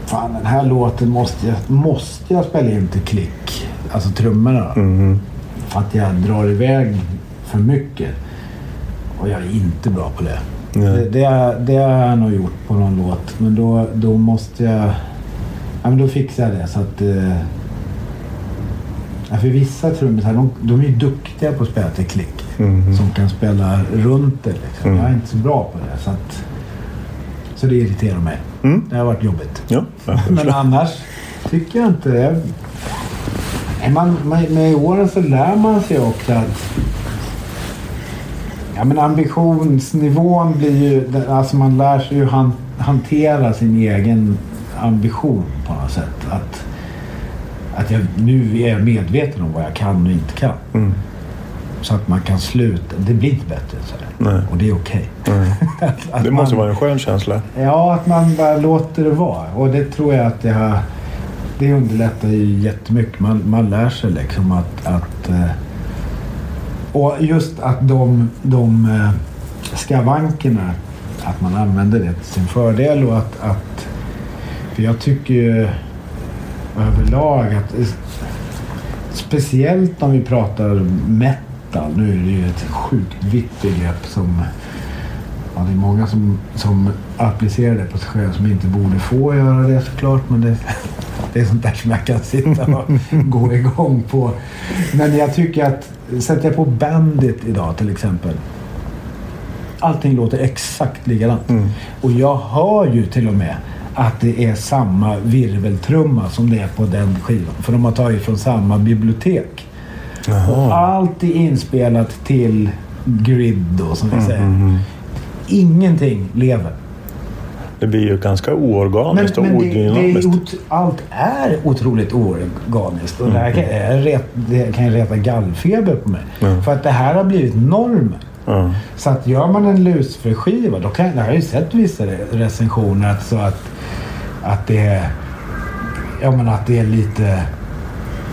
fan den här låten måste jag, måste jag spela in till klick. Alltså trummorna. Mhm. För att jag drar iväg för mycket. Och jag är inte bra på det. Det, det, det har jag nog gjort på någon låt. Men då, då måste jag... Ja, men då fixar jag det så att... Eh, ja, för vissa trummisar, de, de är ju duktiga på att spela till klick. Mhm. Som kan spela runt det liksom. Mm. Jag är inte så bra på det. Så, att, så det irriterar mig. Mm. Det har varit jobbigt. Ja, Men annars tycker jag inte det. Man, man, med åren så lär man sig också att ja, men ambitionsnivån blir ju... Alltså man lär sig ju han, hantera sin egen ambition på något sätt. Att, att jag nu är medveten om vad jag kan och inte kan. Mm. Så att man kan sluta. Det blir inte bättre så. Och det är okej. Att- att Det måste man- vara en skön känsla. Ja, att man bara låter det vara. Och det tror jag att det har... Det underlättar ju jättemycket. Man, man lär sig liksom att... att eh, och just att de, de eh, skavankerna, att man använder det till sin fördel och att... att för jag tycker ju överlag att... Eh, speciellt om vi pratar metal. Nu är det ju ett sjukt vitt begrepp som... Ja, det är många som, som applicerar det på sig själv som inte borde få göra det såklart. Men det, det är sånt där som jag kan sitta och gå igång på. Men jag tycker att sätter jag på Bandit idag till exempel. Allting låter exakt likadant. Och jag hör ju till och med att det är samma virveltrumma som det är på den skivan. För de har tagit från samma bibliotek. Och allt är inspelat till grid då, som vi säger. Ingenting lever. Det blir ju ganska oorganiskt och det, det är, odynamiskt. ot- allt är otroligt oorganiskt. Och det, här kan, jag ret, det kan ju reta gallfeber på mig. Mm. För att det här har blivit normen. Ja. Så att gör man en lusförskiva, då kan, jag har ju sett vissa re- recensioner att, så att, att det är... Ja men att det är lite...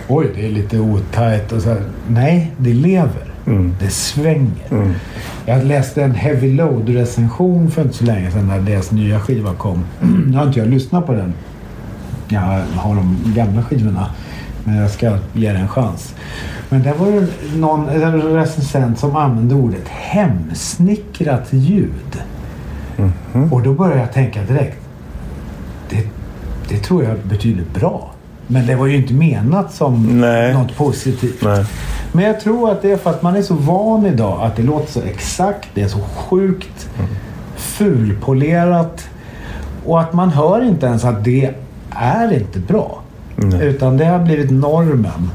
Oj, det är lite otajt och så här. Nej, det lever. Mm. Det svänger. Mm. Jag läste en Heavy Load-recension för inte så länge sedan när deras nya skiva kom. Nu har inte jag lyssnat på den. Jag har de gamla skivorna. Men jag ska ge den en chans. Men där var det någon en recensent som använde ordet hemsnickrat ljud. Och då började jag tänka direkt. Det, det tror jag betyder bra. Men det var ju inte menat som Nej. något positivt. Nej. Men jag tror att det är för att man är så van idag att det låter så exakt. Det är så sjukt fulpolerat. Och att man hör inte ens att det är inte bra. Nej. Utan det har blivit normen.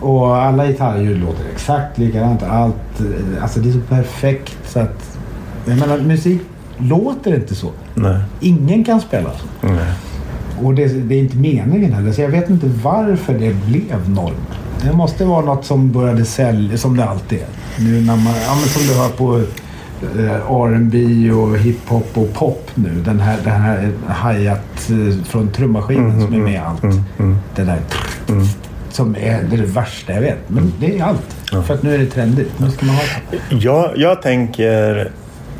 Och alla gitarrljud låter exakt likadant. Allt, alltså det är så perfekt så att... Jag menar, musik låter inte så. Nej. Ingen kan spela så. Nej. Och det, det är inte meningen heller. Så jag vet inte varför det blev norm. Det måste vara något som började sälja, som det alltid är. Nu när man, ja, men som du hör på eh, R&B och hiphop och pop nu. Den här, den här hi-hat eh, från trummaskinen som är med i allt. Det där som är det värsta jag vet. Men det är allt. För att nu är det trendigt. Nu ska man ha det. Jag, jag tänker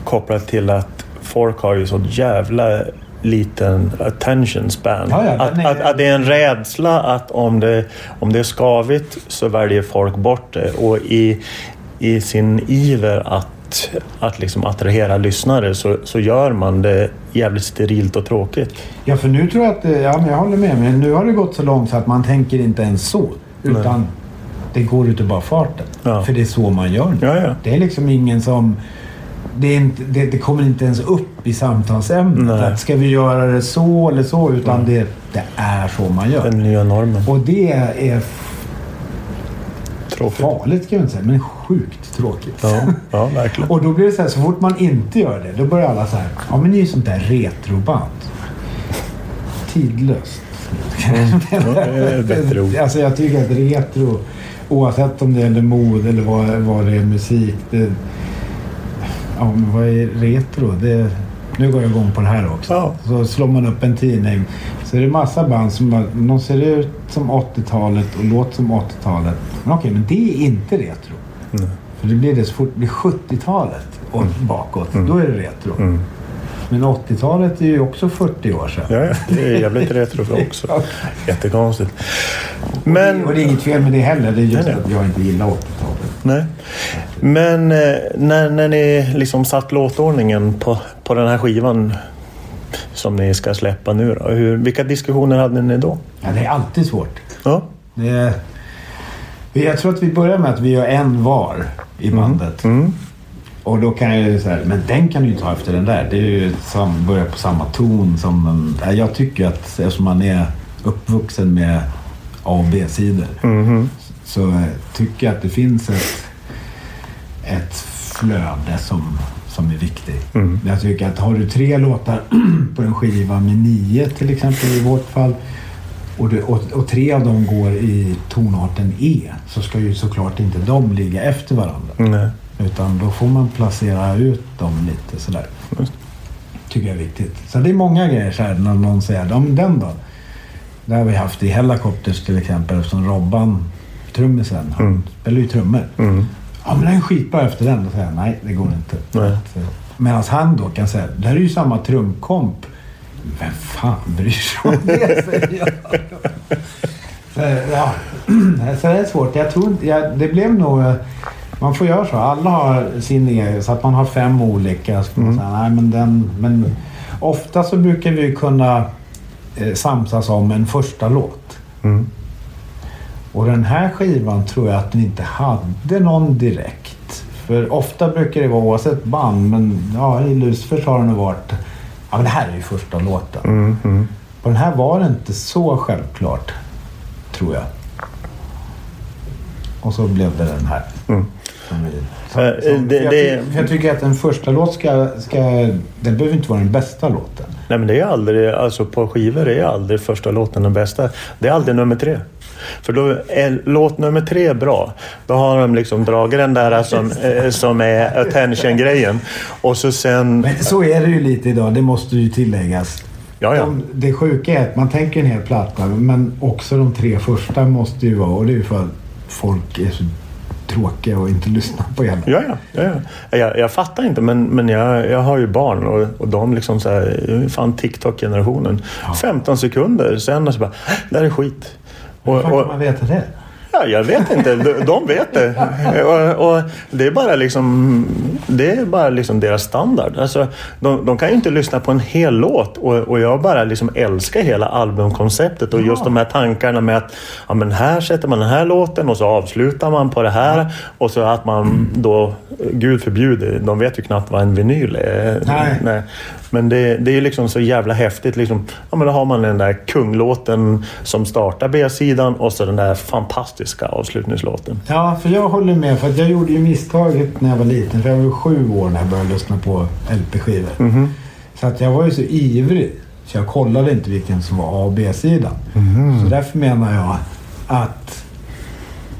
kopplat till att folk har ju så jävla liten attention span. Ja, ja, att, är- att, att det är en rädsla att om det, om det är skavigt så väljer folk bort det. Och i, i sin iver att, att liksom attrahera lyssnare så, så gör man det jävligt sterilt och tråkigt. Ja, för nu tror jag att... det- Ja, men jag håller med. Men nu har det gått så långt så att man tänker inte ens så. Utan det går ut bara farten. Ja. För det är så man gör nu. Ja, ja. Det är liksom ingen som... Det, inte, det, det kommer inte ens upp i samtalsämnet. Nej. Att ska vi göra det så eller så? Utan det, det är så man gör. Den nya normen. Och det är Tråkigt. farligt kan jag inte säga, men sjukt tråkigt. Ja, ja, verkligen. Och då blir det så här, så fort man inte gör det, då börjar alla så här, ja men ni är ju sånt där retroband. Tidlöst. Ja, det. Alltså jag tycker att retro, oavsett om det gäller mode eller vad, vad det är musik. Det, ja men vad är retro? Det, nu går jag igång på det här också. Ja. Så slår man upp en tidning så är det massa band som bara, de ser ut som 80-talet och låter som 80-talet. Men okej, men det är inte retro. För det blir det så fort det blir 70-talet och bakåt. Då är det retro. Mm. Men 80-talet är ju också 40 år sedan. Ja, det är jävligt retro för också. Jättekonstigt. Men... Men, Och det är inget fel med det heller. Det är just Nej, nej. att jag inte gillar 80-talet. Nej. Men eh, när, när ni liksom satt låtordningen på, på den här skivan som ni ska släppa nu då, hur, vilka diskussioner hade ni då? Ja, det är alltid svårt. Ja. Det. Jag tror att vi börjar med att vi gör en var i bandet. Mm. Och då kan jag ju säga, men den kan du ju ha efter den där. Det är ju sam, börjar på samma ton som den. Ja, Jag tycker att eftersom man är uppvuxen med A och B-sidor. Mhm. Så eh, tycker jag att det finns ett, ett flöde som, som är viktigt. Mm. Jag tycker att har du tre låtar på en skiva med nio till exempel i vårt fall och, du, och, och tre av dem går i tonarten E så ska ju såklart inte de ligga efter varandra. Nej. Utan då får man placera ut dem lite sådär. Tycker jag är viktigt. Så det är många grejer så här när någon säger men den då? Det har vi haft i Hellacopters till exempel eftersom Robban, trummisen, han Mm. spelar ju trummor. Mm. Ja men den är skitbra efter den. Då säger jag nej det går inte. Nej. Medan han då kan säga det här är ju samma trumkomp. Vem fan bryr sig om det säger jag. Så, ja. så det är svårt. Jag tror inte, jag, det blev nog... Man får göra så. Alla har sin egen. Så att man har fem olika. Så man säga, nej, men den, men ofta så brukar vi kunna eh, samsas om en första låt. Mm. Och den här skivan tror jag att den inte hade någon direkt. För ofta brukar det vara oavsett band, men ja, i Lucifers har det nog varit... Ja, men det här är ju första låten. Mm. Mm. På den här var det inte så självklart, tror jag. Och så blev det den här. Mm. Som vi, som, Eh, som, det- jag, det- jag tycker att en första låt ska, ska... Den behöver inte vara den bästa låten. Nej men det är aldrig, alltså på skivor är aldrig första låten den bästa. Det är alltid nummer tre. För då är låt nummer tre bra. Då har de liksom dragit den där som, eh, som är attention-grejen. Och så sen... Men så är det ju lite idag, det måste ju tilläggas. Ja, ja. De, det sjuka är att man tänker en hel platta, men också de tre första måste ju vara... Och det är ju för att folk är så tråkiga och inte lyssnar på hela. Ja, ja. ja, ja. Jag, jag fattar inte, men, men jag, jag har ju barn och, och de liksom så här, fan TikTok-generationen. 15 sekunder, sen så bara, "Äh, det här är skit. Och, Hur fan kan man veta det? Ja, jag vet inte. De, de vet det. Och, och det är bara liksom, det är bara liksom deras standard. Alltså, de, de kan ju inte lyssna på en hel låt och, och jag bara liksom älskar hela albumkonceptet och just de här tankarna med att ja, men här sätter man den här låten och så avslutar man på det här och så att man då, gud förbjude, de vet ju knappt vad en vinyl är. Nej. Men det, det är liksom så jävla häftigt. Liksom, ja, men då har man den där kunglåten som startar B-sidan och så den där fantastiska avslutningslåten. Ja, för jag håller med. För att jag gjorde ju misstaget när jag var liten. För jag var ju sju år när jag började lyssna på LP-skivor. Så att jag var ju så ivrig. Så jag kollade inte vilken som var A och B-sidan. Så därför menar jag att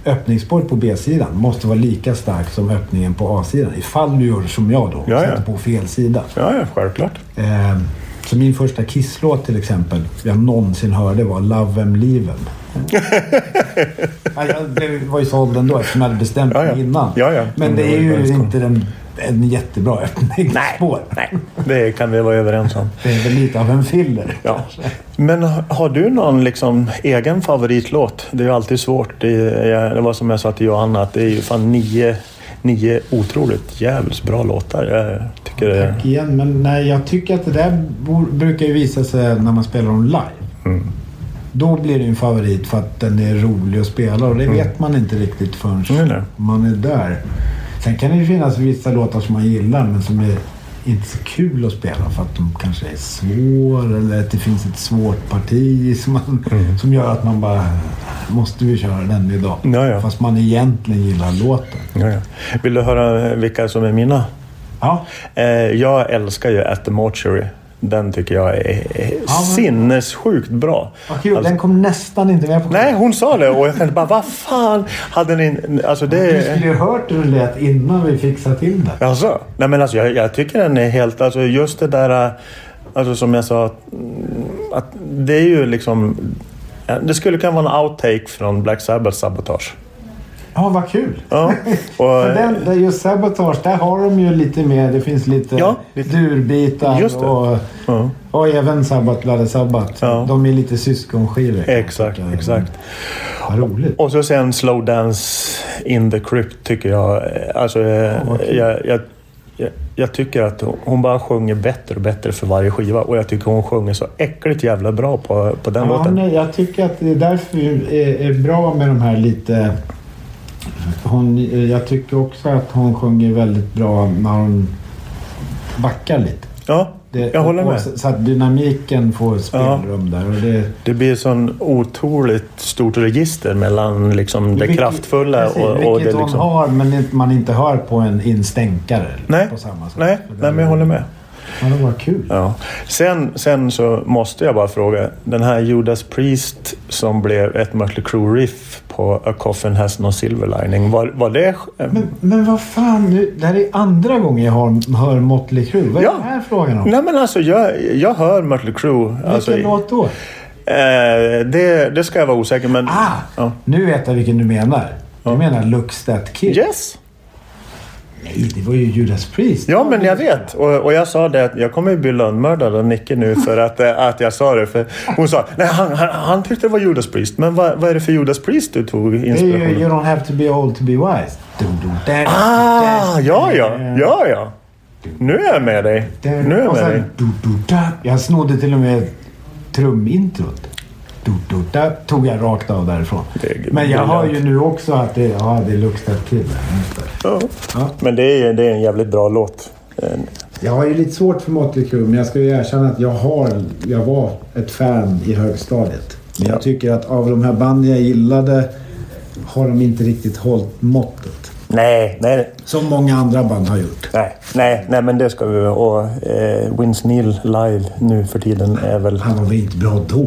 öppningsspåret på B-sidan måste vara lika stark som öppningen på A-sidan. Ifall du gör som jag då. Ja, ja. Sätter på fel sida. Ja, ja, självklart. Eh, så min första Kiss-låt till exempel, jag någonsin hörde var Love em Leave em. ja, det var ju såld ändå eftersom jag hade bestämt mig innan. Men det är ju inte den, en jättebra öppningsspår. Nej, det kan vi vara överens om. Det är väl lite av en filler. Ja. Men har- du någon liksom egen favoritlåt? Det är ju alltid svårt. Det, är, det var som jag sa till Johanna, att det är ju fan nio, nio otroligt jävligt bra låtar. Jag tycker det... Tack igen, men nej, jag tycker att det där brukar ju visa sig när man spelar dem live. Mm. Då blir det en favorit för att den är rolig att spela och det vet man inte riktigt förrän Nej, nej. man är där. Sen kan det ju finnas vissa låtar som man gillar men som är inte så kul att spela för att de kanske är svår eller att det finns ett svårt parti som, man, Mm. som gör att man bara måste vi köra den idag. Ja, ja. Fast man egentligen gillar låten. Ja, ja. Vill du höra vilka som är mina? Ja, Eh, jag älskar ju At the Mortuary. Den tycker jag är, är men- sinnessjukt bra. vad kul. Alltså- den kom nästan inte med på Nej, hon sa det och jag tänkte bara, vad fan hade ni... Alltså Du det... skulle ju hört hur det lät innan vi fixade till det. Alltså, nej men alltså jag, jag tycker den är helt, alltså just det där, alltså som jag sa, att, att det är ju liksom, ja, det skulle kunna vara en outtake från Black Sabbath Sabotage. Ja, vad kul. Ja, För och, den, där just Sabotage, där har de ju lite mer, det finns lite, Ja, lite- durbitar och, ja, och även Sabbat Bloody Sabbat. Ja. De är lite syskonskivor. kan jag exakt, exakt. Vad roligt. Och så sen Slow Dance in the Crypt tycker jag, alltså eh, jag, jag, jag tycker att hon bara sjunger bättre och bättre för varje skiva och jag tycker hon sjunger så äckligt jävla bra på, på den Ja, låten. nej, jag tycker att det är därför det är, är bra med de här lite... Hon, jag tycker också att hon sjunger väldigt bra när hon backar lite. Ja, Det, Jag håller med. Så så att dynamiken får spelrum där. Och det, Det blir sån otroligt stort register mellan liksom det Vilket- kraftfulla precis, och, och Vilket det hon liksom... har men man inte hör på en instänkare. Nej, på samma sätt. nej, nej, men jag håller med. Ja, det var kul. Ja. Sen, sen så måste jag bara fråga. Den här Judas Priest som blev ett Mötley Crüe-riff på A Coffin Has No Silver Lining. Var, var det... Men, men vad fan, nu, det här är andra gången jag har, hör Motley Crue. Vad är Ja. det här frågan om? Nej men alltså jag, jag hör Mötley Crüe. Vilken Alltså, låt då? eh, det, det ska jag vara osäker men... Ah! Ja. Nu vet jag vilken du menar. Du menar Looks That Kid? Yes! Nej, det var ju Judas Priest. Ja, men jag vet. Och, och jag sa det att jag kommer ju bli lönnmördad av Nicke nu för att, eh, att jag sa det. För hon sa nej, han, han, han tyckte det var Judas Priest. Men vad, vad är det för Judas Priest du tog Det är ju inspiration You don't have to be old to be wise. Du, du, där, Ah, ja, ja, ja, ja. Nu är jag med dig. Nu är jag med dig. Jag snodde till och med trumintrot. Du, du, där tog jag rakt av därifrån. Men jag hör ju nu också att det, ja, det. Just det. Ja. Ja. Men det är, det är en jävligt bra låt. Jag har ju lite svårt för Motley Crue, men jag ska ju erkänna att jag, har, jag var ett fan i högstadiet. Men Ja. jag tycker att av de här banden jag gillade har de inte riktigt hållit måttet. Nej, nej, Som många andra band har gjort. nej, nej, nej, men det ska vi. Och eh, Vince Neil live nu för tiden är väl... Han var väl inte bra då?